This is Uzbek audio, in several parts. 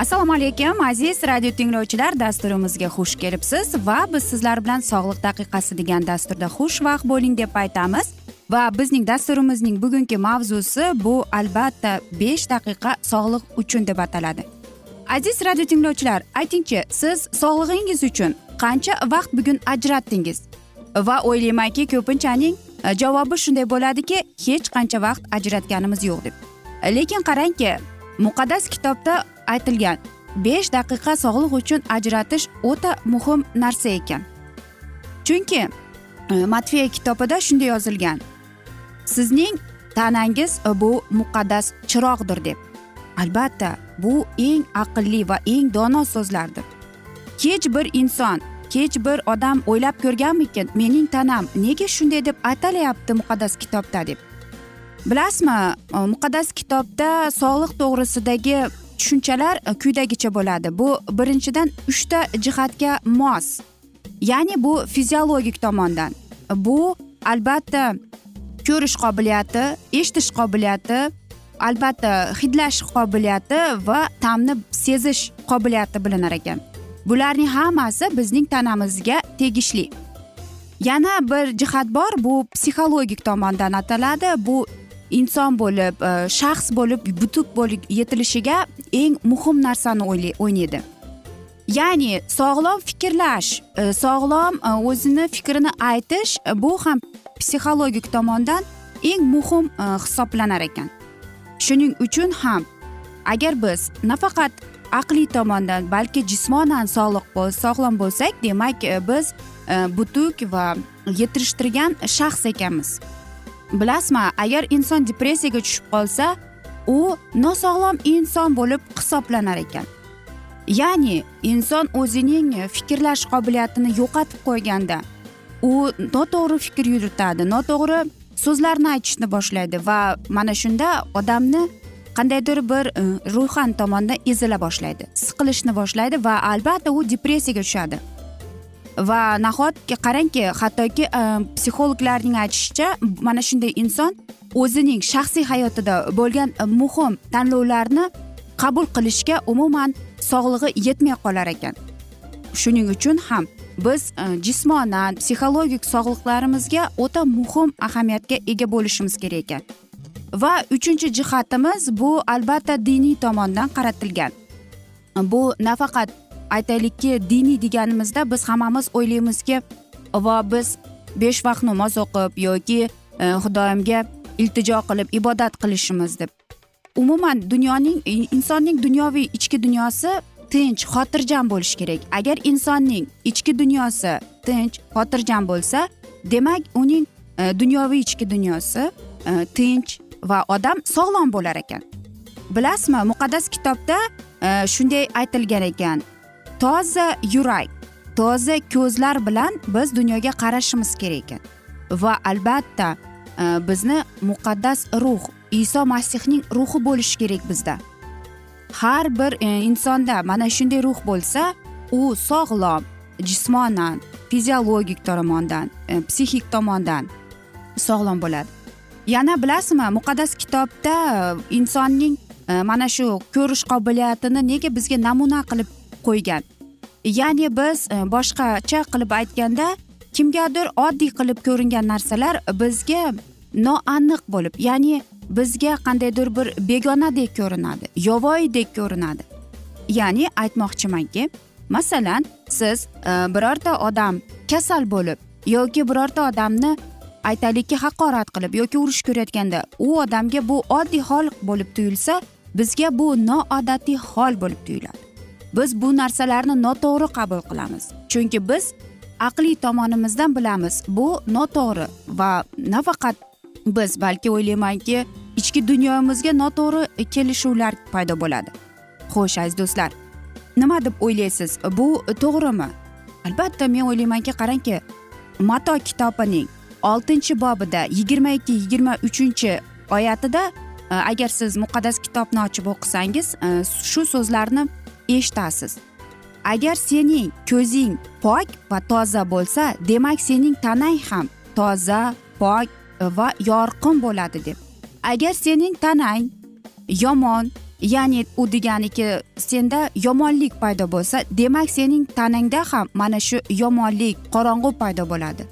assalomu alaykum aziz radio tinglovchilar. Dasturimizga xush kelibsiz va biz sizlar bilan sog'liq daqiqasi degan dasturda xushvaqt bo'ling deb aytamiz. Va bizning dasturimizning bugungi mavzusi bu albatta besh daqiqa sog'liq uchun deb ataladi. Aziz radio tinglovchilar aytingchi siz sog'lig'ingiz uchun qancha vaqt bugun ajratdingiz? Va o'ylaymanki ko'pinchaning e, javobi shunday bo'ladiki hech qancha vaqt ajratganimiz yo'q deb. Lekin qarangki muqaddas kitobda aytilgan. Besh daqiqa sog'liq uchun ajratish o'ta muhim narsa ekan. Chunki e, matfiya kitobida shunday yozilgan. Sizning tanangiz bu muqaddas chiroqdir deb. Albatta bu eng aqlli va eng dono so'zlardir. Hech bir inson hech bir odam o'ylab ko'rganmikin mening tanam nega shunday deb atalyapti muqaddas kitobda deb? Bilasizmi e, muqaddas kitobda sog'liq to'g'risidagi tushunchalar e, quyidagicha bo'ladi. Bu birinchidan uchta jihatga mos. Ya'ni bu fiziologik tomondan. Bu albatta ko'rish qobiliyati eshitish qobiliyati albatta hidlash qobiliyati va ta'mni sezish qobiliyati bilinar ekan. Bularning hammasi bizning tanamizga tegishli. Yana bir jihat bor bu psixologik tomondan ataladi. Bu inson bo'lib e, shaxs bo'lib butuk bo'lib yetilishiga eng muhim narsani o'ynaydi. Ya'ni sog'lom fikrlash e, sog'lom e, o'zini fikrini aytish bu ham psixologik tomondan eng muhim hisoblanar ekan. Shuning uchun ham agar biz nafaqat aqliy tomondan balki jismonan sog'liq sog'lom bo'lsak demak biz butuk va yetishtirgan shaxs ekanmiz. Bilasizmi agar inson depressiyaga tushib qolsa u nosog'lom inson bo'lib hisoblanar ekan. Ya'ni inson o'zining fikrlash qobiliyatini yo'qotib qo'yganda u noto'g'ri fikr yuritadi noto'g'ri so'zlarni aytishni boshlaydi va mana shunda odamni qandaydir bir e, ruhan tomondan ezila boshlaydi siqilishni boshlaydi va albatta u depressiyaga tushadi. Va nahotki qarangki hattoki e, psixologlarning aytishicha mana shunday inson o'zining shaxsiy hayotida bo'lgan e, muhim tanlovlarni qabul qilishga umuman sog'lig'i yetmay qolar ekan. Shuning uchun ham biz e, jismonan psixologik sog'liqlarimizga o'ta muhim ahamiyatga ega bo'lishimiz kerak ekan. Va uchinchi jihatimiz bu albatta diniy tomondan qaratilgan. Bu nafaqat aytaylikki diniy deganimizda biz hammamiz o'ylaymizki va biz besh vaqt namoz o'qib yoki e, xudoyimga iltijo qilib ibodat qilishimiz deb. Umuman dunyoning insonning dunyoviy ichki dunyosi tinch xotirjam bo'lishi kerak. Agar insonning ichki dunyosi tinch xotirjam bo'lsa demak uning e, dunyoviy ichki dunyosi e, tinch va odam sog'lom bo'lar ekan. Bilasizmi muqaddas kitobda e, shunday aytilgan ekan. Toza yurak toza ko'zlar bilan biz dunyoga qarashimiz kerak ekan. Va albatta e, bizni muqaddas ruh iso masihning ruhi bo'lishi kerak bizda. Har bir e, insonda mana shunday ruh bo'lsa u sog'lom jismonan fiziologik tomondan e, psixik tomondan sog'lom bo'ladi. Yana bilasizmi muqaddas kitobda insonning mana shu ko'rish qobiliyatini nega bizga namuna qilib qo'ygan. Ya'ni biz e, boshqacha qilib aytganda kimgadir oddiy qilib ko'ringan narsalar bizga noaniq bo'lib ya'ni bizga qandaydir bir begonadek ko'rinadi yovvoyidek ko'rinadi. Ya'ni aytmoqchimanki masalan siz e, birorta odam kasal bo'lib yoki birorta odamni aytaylikki haqorat qilib yoki urush ko'rayotganda u odamga bu oddiy hol bo'lib tuyulsa bizga bu noodatiy hol bo'lib tuyuladi. Biz bu narsalarni noto'g'ri qabul qilamiz. Chunki biz aqliy tomonimizdan bilamiz bu noto'g'ri va nafaqat biz balki o'ylaymanki ichki dunyomizga noto'g'ri kelishuvlar paydo bo'ladi. Xo'sh aziz do'stlar nima deb o'ylaysiz? Bu to'g'rimi? Albatta men o'ylaymanki qarangki mato kitobining oltinchi bobida yigirma ikki yigirma uchinchi oyatida e, agar siz muqaddas kitobni ochib o'qisangiz e, shu so'zlarni eshitasiz. Agar sening ko'zing pok va toza bo'lsa demak sening tanang ham toza pok va yorqin bo'ladi deb. Agar sening tanang yomon ya'ni u deganiki senda yomonlik paydo bo'lsa demak sening tanangda ham mana shu yomonlik qorong'u paydo bo'ladi.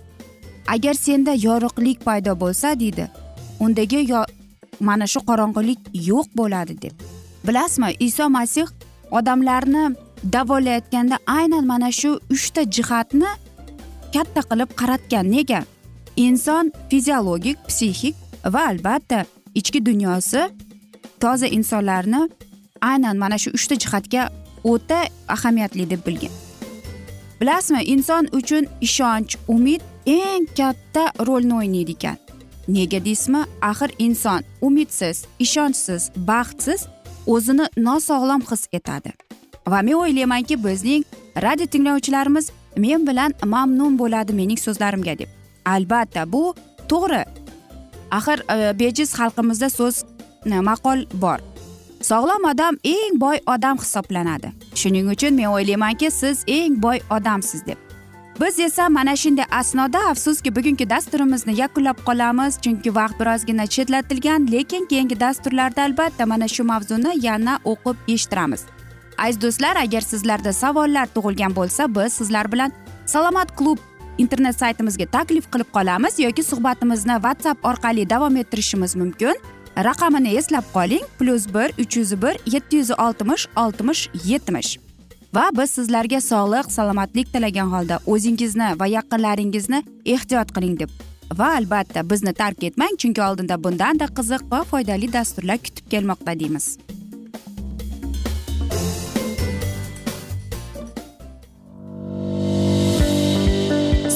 Agar senda yorug'lik paydo bo'lsa deydi undagi mana shu qorong'ulik yo'q bo'ladi deb. Bilasizmi iso masih odamlarni davolayotganda aynan mana shu uchta jihatni katta qilib qaratgan. Nega? Inson fiziologik psixik va albatta ichki dunyosi toza insonlarni aynan mana shu uchta jihatga o'ta ahamiyatli deb bilgan. Bilasizmi inson uchun ishonch umid eng katta rolni o'ynaydi ekan. Nega deysizmi? Axir inson umidsiz ishonchsiz baxtsiz o'zini nosog'lom his etadi. Va men o'ylaymanki bizning radio tinglovchilarimiz men bilan mamnun bo'ladi mening so'zlarimga deb. Albatta bu to'g'ri. Axir e, bejiz xalqimizda so'z e, maqol bor. Sog'lom odam eng boy odam hisoblanadi. Shuning uchun men o'ylaymanki siz eng boy odamsiz deb. Biz esa mana shunday asnoda afsuski bugungi dasturimizni yakunlab qolamiz chunki vaqt birozgina chetlatilgan lekin keyingi dasturlarda albatta mana shu mavzuni yana o'qib eshittiramiz. Aziz do'stlar agar sizlarda savollar tug'ilgan bo'lsa biz sizlar bilan salomat klub internet saytimizga taklif qilib qolamiz yoki suhbatimizni whatsapp orqali davom ettirishimiz mumkin. Raqamini eslab qoling plyus bir uch yuz bir yetti yuz oltmish oltmish yetmish va biz sizlarga sog'lik salomatlik tilagan holda o'zingizni va yaqinlaringizni ehtiyot qiling deb. Va albatta bizni tark etmang chunki oldinda bundanda qiziq va foydali dasturlar kutib kelmoqda deymiz.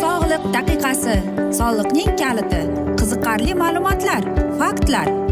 Sog'liq daqiqasi soliqning kaliti qiziqarli ma'lumotlar faktlar.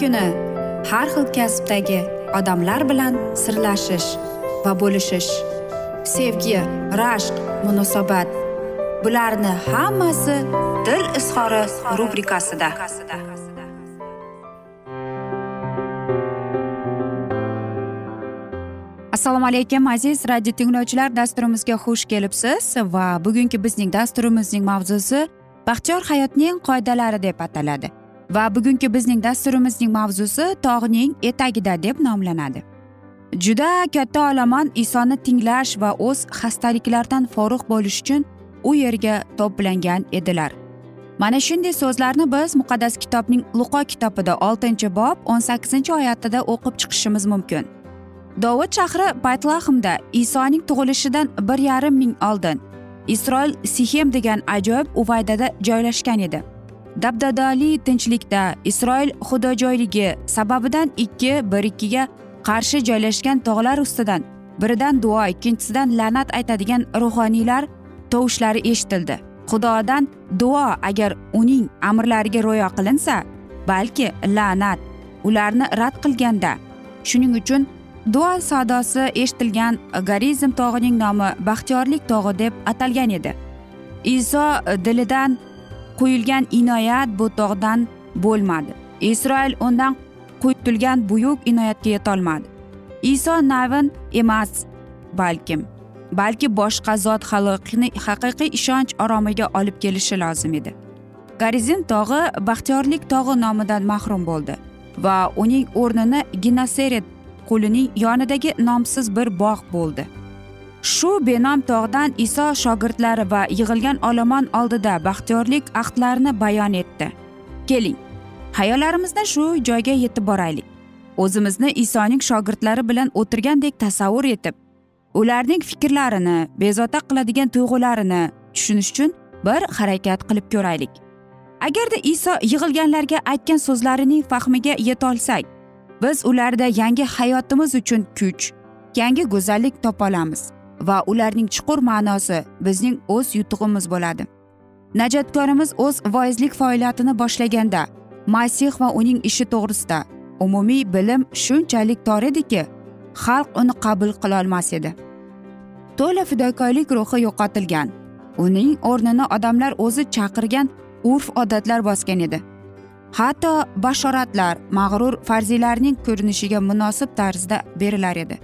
Kuni har xil kasbdagi odamlar bilan sirlashish va bo'lishish sevgi rashq munosabat bularni hammasi dil izhori rubrikasida. Assalomu alaykum aziz radio tinglovchilar dasturimizga xush kelibsiz va bugungi bizning dasturimizning mavzusi baxtiyor hayotning qoidalari deb ataladi. Va bugungi bizning dasturimizning mavzusi tog'ning etagida deb nomlanadi. Juda katta olomon isoni tinglash va o'z xastaliklardan forig' bo'lish uchun u yerga to'plangan edilar. Mana shunday so'zlarni biz muqaddas kitobning luqo kitobida oltinchi bob o'n sakkizinchi oyatida o'qib chiqishimiz mumkin. Dovud shahri baytlahmda isoning tug'ilishidan bir yarim ming oldin isroil sihem degan ajoyib uvaydada joylashgan edi. Dabdadali tinchlikda isroil xudojoyligi sababidan ikki bir ikkiga qarshi joylashgan tog'lar ustidan biridan duo ikkinchisidan la'nat aytadigan ruhoniylar tovushlari eshitildi. Xudodan duo agar uning amrlariga rioya qilinsa balki la'nat ularni rad qilganda. Shuning uchun duo sadosi eshitilgan garizm tog'ining nomi baxtiyorlik tog'i deb atalgan edi. Iso dilidan quyilgan inoyat bu tog'dan bo'lmadi. Isroil undan quytilgan buyuk inoyatga yetolmadi. Iso navin emas balkim balki boshqa zot xalqni haqiqiy ishonch oromiga olib kelishi lozim edi. Garizin tog'i baxtiyorlik tog'i nomidan mahrum bo'ldi va uning o'rnini ginaseret qulining yonidagi nomsiz bir bog' bo'ldi. Shu benom tog'dan iso shogirdlari va yig'ilgan olomon oldida baxtiyorlik ahdlarini bayon etdi. Keling hayollarimizni shu joyga yetib boraylik. O'zimizni isoning shogirdlari bilan o'tirgandek tasavvur etib ularning fikrlarini bezovta qiladigan tuyg'ularini tushunish uchun bir harakat qilib ko'raylik. Agarda iso yig'ilganlarga aytgan so'zlarining fahmiga yetolsak biz ularda yangi hayotimiz uchun kuch yangi go'zallik topa olamiz. Va ularning chuqur ma'nosi bizning o'z yutug'imiz bo'ladi. Najotkorimiz o'z voizlik faoliyatini boshlaganda masih va uning ishi to'g'risida umumiy bilim shunchalik tor ediki xalq uni qabul qilolmas edi. To'la fidokorlik ruhi yo'qotilgan uning o'rnini odamlar o'zi chaqirgan urf odatlar bosgan edi. Hatto bashoratlar mag'rur farziylarning ko'rinishiga munosib tarzda berilar edi.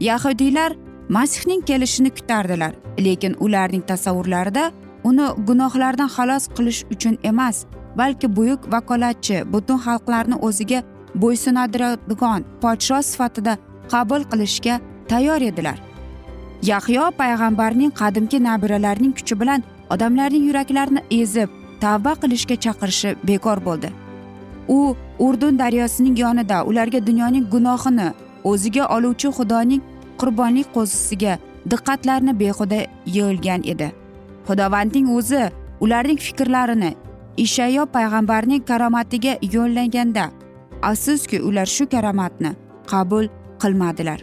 Yahudiylar masihning kelishini kutardilar lekin ularning tasavvurlarida uni gunohlardan xalos qilish uchun emas balki buyuk vakolatchi butun xalqlarni o'ziga bo'ysunadigan podsho sifatida qabul qilishga tayyor edilar. Yahyo payg'ambarning qadimki nabiralarining kuchi bilan odamlarning yuraklarini ezib tavba qilishga chaqirishi bekor bo'ldi. U urdun daryosining yonida ularga dunyoning gunohini o'ziga oluvchi xudoning qurbonlik qo'zisiga diqqatlarini behuda yoyilgan edi. Xudovandning o'zi ularning fikrlarini ishayo payg'ambarning karomatiga yo'llaganda afsuski ular shu karomatni qabul qilmadilar.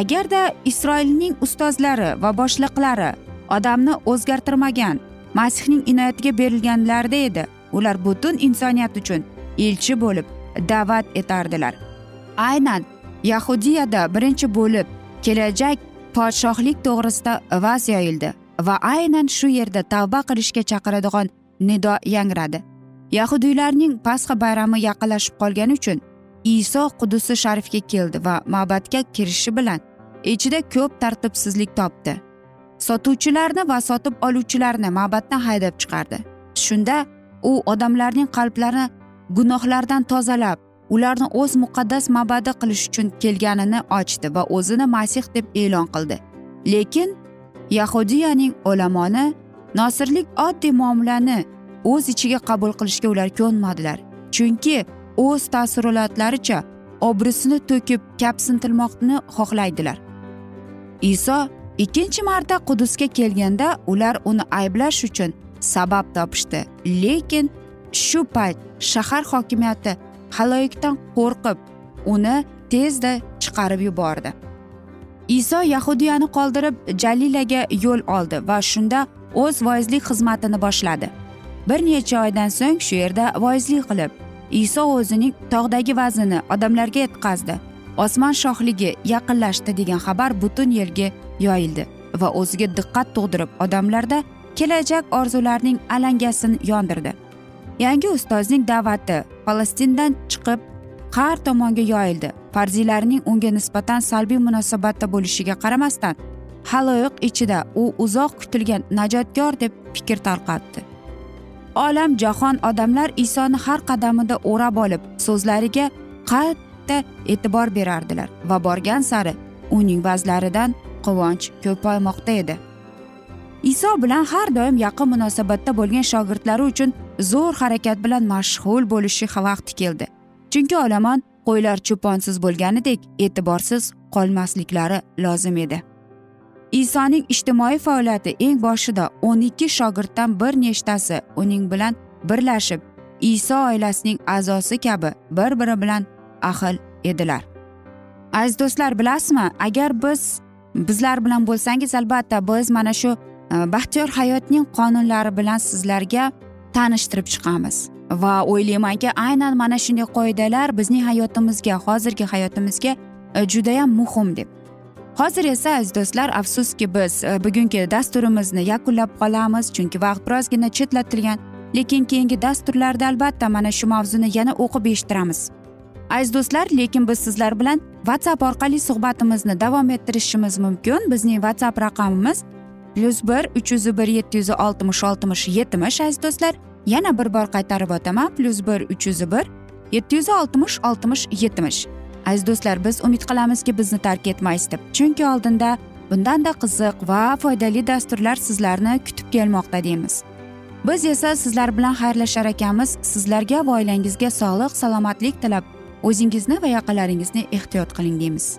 Agarda isroilning ustozlari va boshliqlari odamni o'zgartirmagan masihning inoyatiga berilganlarida edi ular butun insoniyat uchun elchi bo'lib da'vat etardilar. Aynan yahudiyada birinchi bo'lib kelajak podshohlik to'g'risida vaz yoyildi va aynan shu yerda tavba qilishga chaqiradigan nido yangradi. Yahudiylarning pasxa bayrami yaqinlashib qolgani uchun iso qudusi sharifga keldi va ma'batga kirishi bilan ichida ko'p tartibsizlik topdi. Sotuvchilarni va sotib oluvchilarni ma'batdan haydab chiqardi. Shunda u odamlarning qalblarini gunohlardan tozalab ularni o'z muqaddas mabadi qilish uchun kelganini ochdi va o'zini masih deb e'lon qildi. Lekin yahudiyaning olamoni nosirlik oddiy muomalani o'z ichiga qabul qilishga ular ko'nmadilar. Chunki o'z taassurotlaricha obrisini to'kib kapsintirmoqni xohlaydilar. Iso ikkinchi marta qudusga kelganda ular uni ayblash uchun sabab topishdi. Lekin shu payt shahar hokimiyati haloyikdan qo'rqib uni tezda chiqarib yubordi. Iso yahudiyani qoldirib jalilaga yo'l oldi va shunda o'z voizlik xizmatini boshladi. Bir necha oydan so'ng shu yerda voizlik qilib iso o'zining tog'dagi vaznini odamlarga yetkazdi. Osmon shohligi yaqinlashdi degan xabar butun yerga yoyildi va o'ziga diqqat tug'dirib odamlarda kelajak orzularning alangasini yondirdi. Yangi ustozning da'vati falastindan chiqib har tomonga yoyildi. Farziylarning unga nisbatan salbiy munosabatda bo'lishiga qaramasdan haloyiq ichida u uzoq kutilgan najotkor deb fikr tarqatdi. Olam jahon odamlar isoni har qadamida o'rab olib so'zlariga qatta e'tibor berardilar va borgan sari uning vazlaridan quvonch ko'paymoqda edi. Iso bilan har doim yaqin munosabatda bo'lgan shogirdlari uchun zo'r harakat bilan mashg'ul bo'lishi vaqti keldi. Chunki olomon qo'ylar cho'ponsiz bo'lganidek e'tiborsiz qolmasliklari lozim edi. Isoning ijtimoiy faoliyati eng boshida o'n ikki shogirddan bir nechtasi uning bilan birlashib iso oilasining a'zosi kabi bir biri bilan ahil edilar. Aziz do'stlar bilasizmi agar biz bizlar bilan bo'lsangiz albatta biz mana shu e, baxtiyor hayotning qonunlari bilan sizlarga tanishtirib chiqamiz. Va o'ylaymanki aynan mana shunday qoidalar bizning hayotimizga hozirgi hayotimizga e, judayam muhim deb. Hozir esa aziz do'stlar afsuski biz e, bugungi dasturimizni yakunlab qolamiz chunki vaqt birozgina chetlatilgan lekin keyingi dasturlarda albatta mana shu mavzuni yana o'qib eshittiramiz. Aziz do'stlar lekin biz sizlar bilan whatsapp orqali suhbatimizni davom ettirishimiz mumkin. Bizning whatsapp raqamimiz plyus bir uch yuz bir yetti yuz oltmish oltmish yetmish aziz do'stlar. Yana bir bor qaytarib o'taman. Plyus bir uch yuz bir yetti yuz oltmish oltmish yetmish aziz do'stlar biz umid qilamizki bizni tark etmaysiz deb. Chunki oldinda bundanda qiziq va foydali dasturlar sizlarni kutib kelmoqda deymiz. Biz esa sizlar bilan xayrlashar ekanmiz. Sizlarga va oilangizga sog'lik salomatlik tilab o'zingizni va yaqinlaringizni ehtiyot qiling deymiz.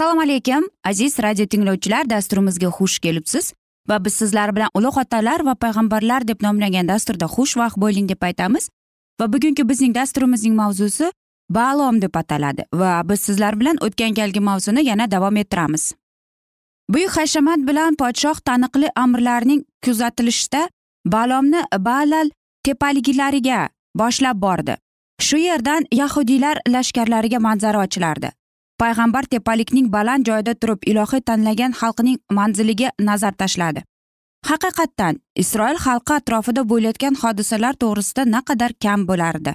Assalomu alaykum aziz radio tinglovchilar dasturimizga xush kelibsiz. Va biz sizlar bilan ulug' otalar va payg'ambarlar deb nomlangan dasturda xushvaqt bo'ling deb aytamiz. Va bugungi bizning dasturimizning mavzusi balom deb ataladi. Va biz sizlar bilan o'tgan galgi mavzuni yana davom ettiramiz. Buyuk hashamat bilan podshoh taniqli amirlarning kuzatilishida balomni balal tepaliklariga boshlab bordi. Shu yerdan yahudiylar lashkarlariga manzara ochilardi payg'ambar tepalikning baland joyida turib ilohiy tanlagan xalqining manziliga nazar tashladi. Haqiqatdan isroil xalqi atrofida bo'layotgan hodisalar to'g'risida naqadar kam bo'lardi?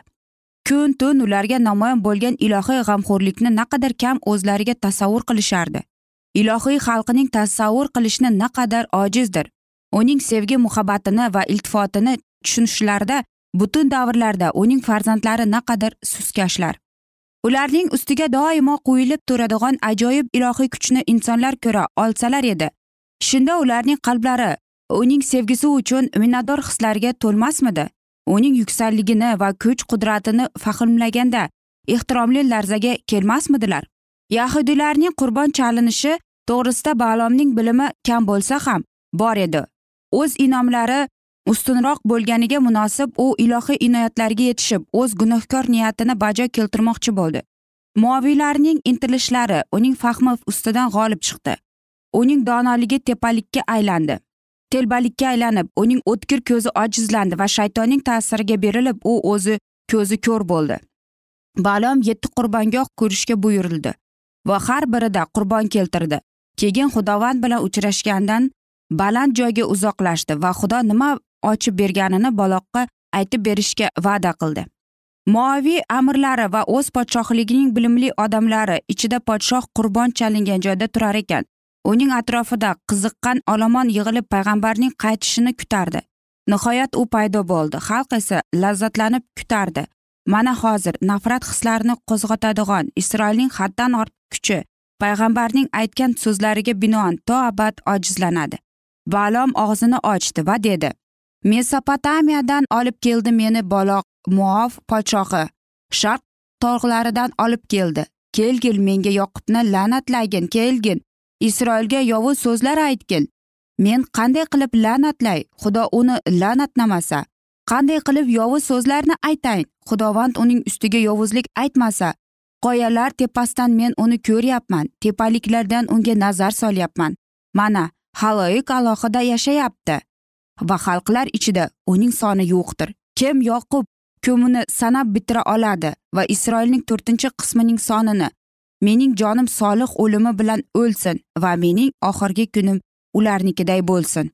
Kun tun ularga namoyon bo'lgan ilohiy g'amxo'rlikni naqadar kam o'zlariga tasavvur qilishardi? Ilohiy xalqining tasavvur qilishni naqadar ojizdir? Uning sevgi muhabbatini va iltifotini tushunishlarida butun davrlarda uning farzandlari naqadar suskashlar ularning ustiga doimo qo'yilib turadigan ajoyib ilohiy kuchni insonlar ko'ra olsalar edi. Shunda ularning qalblari uning sevgisi uchun minnatdor hislarga to'lmasmidi? Uning yuksakligini va kuch qudratini fahmlaganda ehtiromli larzaga kelmasmidilar? Yahudiylarning qurbon chalinishi to'g'risida balomning bilimi kam bo'lsa ham bor edi. O'z inomlari ustunroq bo'lganiga munosib u ilohiy inoyatlarga yetishib o'z gunohkor niyatini bajo keltirmoqchi bo'ldi. Moviylarning intilishlari uning fahmi ustidan g'olib chiqdi. Uning donoligi tepalikka aylandi. Telbalikka aylanib uning o'tkir ko'zi ojizlandi va shaytonning ta'siriga berilib u o'zi ko'zi ko'r bo'ldi. Balom yetti qurbongoh ko'rishga buyurildi va har birida qurbon keltirdi. Keyin xudovand bilan uchrashgandan baland joyga uzoqlashdi va xudo nima ochib berganini baloqqa aytib berishga va'da qildi. Moaviy amirlari va o'z podshohligining bilimli odamlari ichida podshoh qurbon chalingan joyda turar ekan. Uning atrofida qiziqqan olomon yig'ilib payg'ambarning qaytishini kutardi. Nihoyat u paydo bo'ldi. Xalq esa lazzatlanib kutardi. Mana hozir nafrat hislarini qo'zg'atadigan isroilning haddan ortiq kuchi payg'ambarning aytgan so'zlariga binoan to abad ojizlanadi. Balom og'zini ochdi va dedi mesopotamiyadan olib keldi meni baloq muof podshohi. Sharq tog'laridan olib keldi. Kelgil menga yoqubni la'natlagin kelgin. Isroilga yovuz so'zlar aytgin. Men qanday qilib la'natlay? Xudo uni la'natlamasa qanday qilib yovuz so'zlarni aytayin xudovand uning ustiga yovuzlik aytmasa. Qoyalar tepasidan men uni ko'ryapman. Tepaliklardan unga nazar solyapman. Mana haloyiq alohida yashayapti. Va xalqlar ichida uning soni yo'qdir. Kim yoqub ko'mini sanab bitira oladi va isroilning to'rtinchi qismining sonini mening jonim solih o'limi bilan o'lsin va mening oxirgi kunim ularnikiday bo'lsin.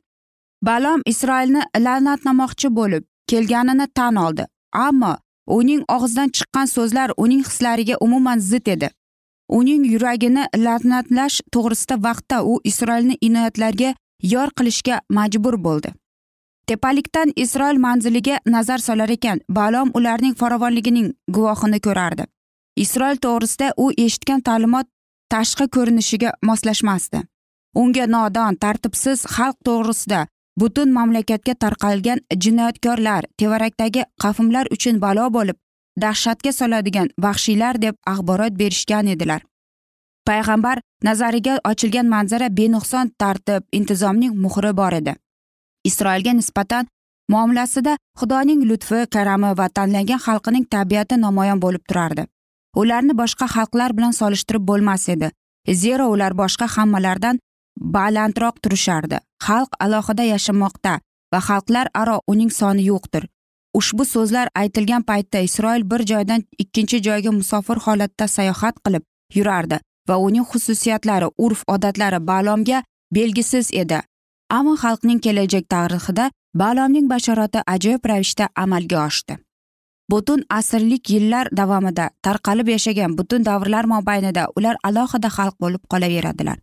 Balom isroilni la'natlamoqchi bo'lib kelganini tan oldi ammo uning og'zidan chiqqan so'zlar uning hislariga umuman zid edi. Uning yuragini la'natlash to'g'risida vaqtda u isroilni inoyatlarga yor qilishga majbur bo'ldi. Tepalikdan isroil manziliga nazar solar ekan. Balom ularning farovonligining guvohini ko'rardi. Isroil to'g'risida u eshitgan ta'limot tashqi ko'rinishiga moslashmasdi. Unga nodon tartibsiz xalq to'g'risida butun mamlakatga tarqalgan jinoyatkorlar tevarakdagi qafimlar uchun balo bo'lib dahshatga soladigan vahshiylar deb axborot berishgan edilar. Payg'ambar nazariga ochilgan manzara benuqson tartib intizomning muhri bor edi. Isroilga nisbatan muomalasida xudoning lutfi karami va tanlangan xalqining tabiati namoyon bo'lib turardi. Ularni boshqa xalqlar bilan solishtirib bo'lmas edi zero ular boshqa hammalardan balandroq turishardi. Xalq alohida yashamoqda va xalqlar aro uning soni yo'qdir. Ushbu so'zlar aytilgan paytda isroil bir joydan ikkinchi joyga musofir holatda sayohat qilib yurardi va uning xususiyatlari urf odatlari balomga belgisiz edi. Ammo xalqning kelajak tarixida balomning bashorati ajoyib ravishda amalga oshdi. Butun asrlik yillar davomida tarqalib yashagan butun davrlar mobaynida ular alohida xalq bo'lib qolaveradilar.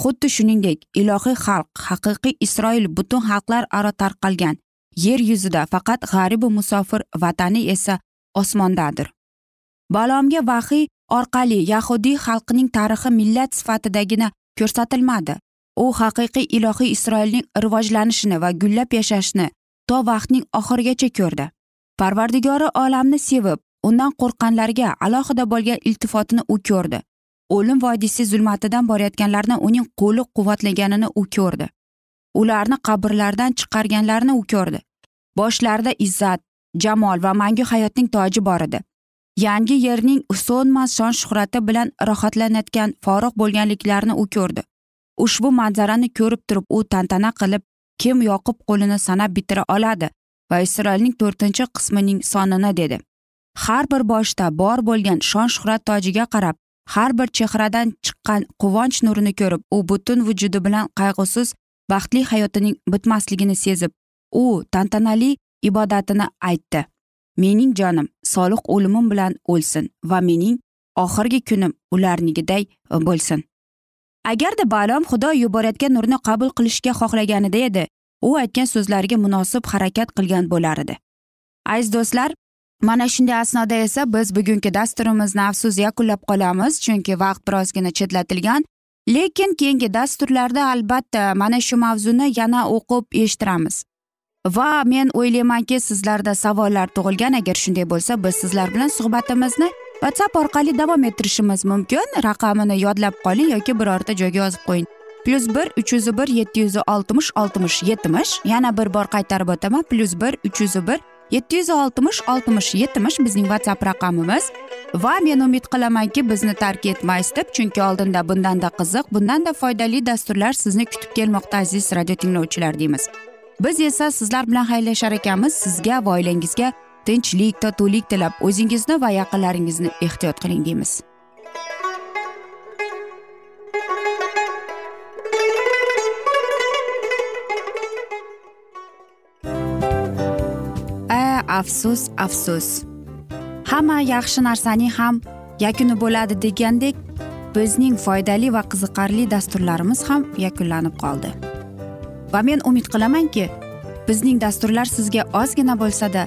Xuddi shuningdek ilohiy xalq haqiqiy isroil butun xalqlar aro tarqalgan yer yuzida faqat g'aribu musofir vatani esa osmondadir. Balomga vahiy orqali yahudiy xalqining tarixi millat sifatidagina ko'rsatilmadi. U haqiqiy ilohiy isroilning rivojlanishini va gullab yashashini to vaqtning oxirigacha ko'rdi. Parvardigori olamni sevib undan qo'rqqanlarga alohida bo'lgan iltifotini u ko'rdi. O'lim vodiysi zulmatidan borayotganlarni uning qo'li quvvatlaganini u ko'rdi. Ularni qabrlardan chiqarganlarini u ko'rdi. Boshlarida izzat jamol va mangu hayotning toji bor edi. Yangi yerning so'nmas shon shuhrati bilan rohatlanayotgan forig' bo'lganliklarini u ko'rdi. Ushbu manzarani ko'rib turib u tantana qilib kim yoqub qo'lini sanab bitira oladi va isroilning to'rtinchi qismining sonini dedi. Har bir boshda bor bo'lgan shon shuhrat tojiga qarab har bir chehradan chiqqan quvonch nurini ko'rib u butun vujudi bilan qayg'usiz baxtli hayotining bitmasligini sezib u tantanali ibodatini aytdi. Mening jonim solih o'limim bilan o'lsin va mening oxirgi kunim ularnikiday bo'lsin. Agarda balom xudo yuborayotgan nurni qabul qilishga xohlaganida edi u aytgan so'zlariga munosib harakat qilgan bo'lar edi. Aziz do'stlar mana shunday asnoda esa biz bugungi dasturimizni afsus yakunlab qolamiz chunki vaqt birozgina chetlatilgan lekin keyingi dasturlarda albatta mana shu mavzuni yana o'qib eshittiramiz. Va men o'ylaymanki sizlarda savollar tug'ilgan agar shunday bo'lsa biz sizlar bilan suhbatimizni whatsapp orqali davom ettirishimiz mumkin. Raqamini yodlab qoling yoki birorta joyga yozib qo'ying. Plyus bir uch yuz bir yetti yuz oltmish oltmish yetmish. Yana bir bor qaytarib o'taman. Plyus bir uch yuz bir yetti yuz oltmish oltmish yetmish bizning whatsapp raqamimiz. Va men umid qilamanki bizni tark etmaysiz deb chunki oldinda bundanda qiziq bundanda foydali dasturlar sizni kutib kelmoqda aziz radio tinglovchilar deymiz. Biz esa sizlar bilan xayrlashar ekanmiz. Sizga va oilangizga tinchlik totuvlik tilab o'zingizni va yaqinlaringizni ehtiyot qiling deymiz. A afsus afsus. Hamma yaxshi narsaning ham yakuni bo'ladi degandek bizning foydali va qiziqarli dasturlarimiz ham yakunlanib qoldi. Va men umid qilamanki bizning dasturlar sizga ozgina bo'lsada